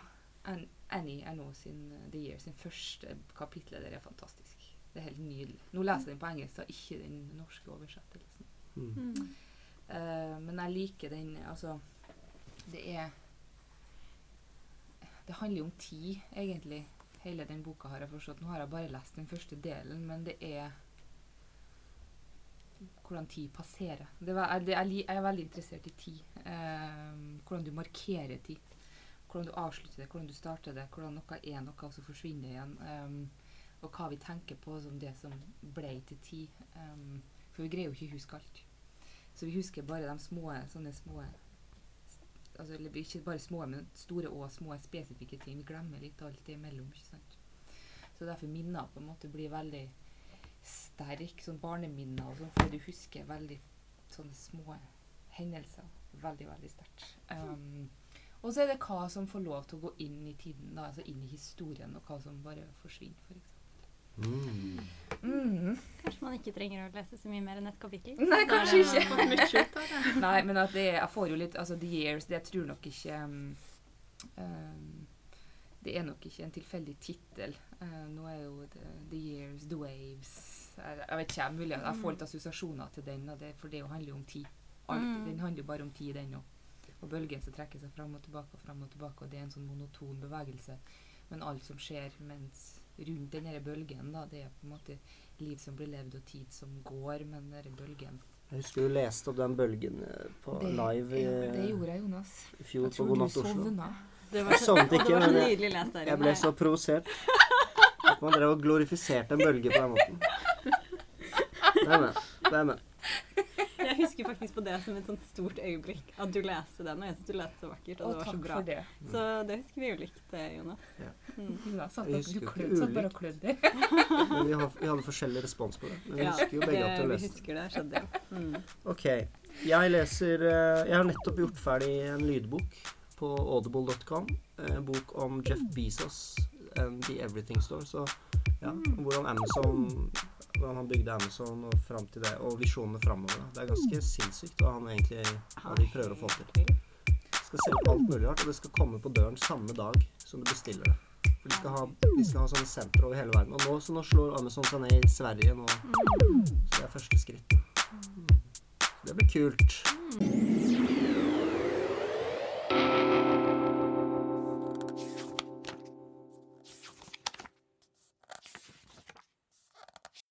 An Annie er nå sin The Year, sin første kapittel. Det er fantastisk. Det er helt nydelig. Nå leser jeg den på engelsk, og ikke den norske oversettelsen. Mm. Uh, men jeg liker den Altså, det er Det handler jo om tid, egentlig. Hele den boka har jeg forstått. Nå har jeg bare lest den første delen, men det er hvordan tid passerer. Var, jeg, jeg, jeg er veldig interessert i tid. Eh, hvordan du markerer tid. Hvordan du avslutter det, hvordan du starter det. Hvordan noe er noe, og så forsvinner igjen. Um, og hva vi tenker på som det som ble til tid. Um, for vi greier jo ikke å huske alt. Så vi husker bare de små, sånne små altså, Eller ikke bare små, men store og små spesifikke ting. Vi glemmer litt alt det imellom. ikke sant? Så derfor minner på en måte blir veldig sterk, sånn barneminner og sånn, fordi du husker veldig sånne små hendelser veldig, veldig sterkt. Um, og så er det hva som får lov til å gå inn i tiden, da, altså inn i historien, og hva som bare forsvinner, f.eks. Mm. Mm. Kanskje man ikke trenger å lese så mye mer enn et kapittel? Nei, kanskje ikke. har fått mye ut av det. Nei, men at det, jeg får jo litt Altså, The Years, det jeg tror nok ikke um, um, Det er nok ikke en tilfeldig tittel. Uh, nå er jo the, the Years, The Waves Jeg, jeg vet ikke, mulig jeg får litt assosiasjoner til den, og det, for det handler jo om tid. Alt, Mm. Den handler jo bare om tid, den òg. Og bølgen som trekker seg fram og tilbake og fram og tilbake, og det er en sånn monoton bevegelse. Men alt som skjer mens rundt den her bølgen, da, det er på en måte liv som blir levd, og tid som går, med den bølgen Jeg husker du leste om den bølgen eh, på det, live i, ja, det gjorde jeg, Jonas. i fjor Jeg på tror God du natt Oslo. sovna. Det Jeg ikke, var så jeg- nydelig lest der Jeg ble så provosert. At man drev og glorifiserte en bølge på den måten. Det er med. Det er med. Husker faktisk på det som et sånt stort øyeblikk at du leste den, og jeg syns du leste så vakkert, og Og det var så bra. for det. Så det husker vi jo likt, eh, Jonas. Ja. Mm. Jonas satt, du klød, satt bare og klødde. Men vi, har, vi hadde forskjellig respons på det. Men vi Ja, husker jo begge at du leste. vi husker det, skjedde jo. Mm. Ok. Jeg leser eh, Jeg har nettopp gjort ferdig en lydbok på audible.com. En bok om Jeff Bezos and The Everything Store. Så ja, Mm. hvordan Amazon Hvordan han bygde Amazon og fram til det, og visjonene framover. Det er ganske sinnssykt hva han egentlig hva de prøver å få til. skal selge alt mulig rart, og det skal komme på døren samme dag som du bestiller det. For de skal ha, de skal ha sånne sentre over hele verden. Og nå, så nå slår Amazon seg ned i Sverige nå. Så det er første skritt. Så det blir kult.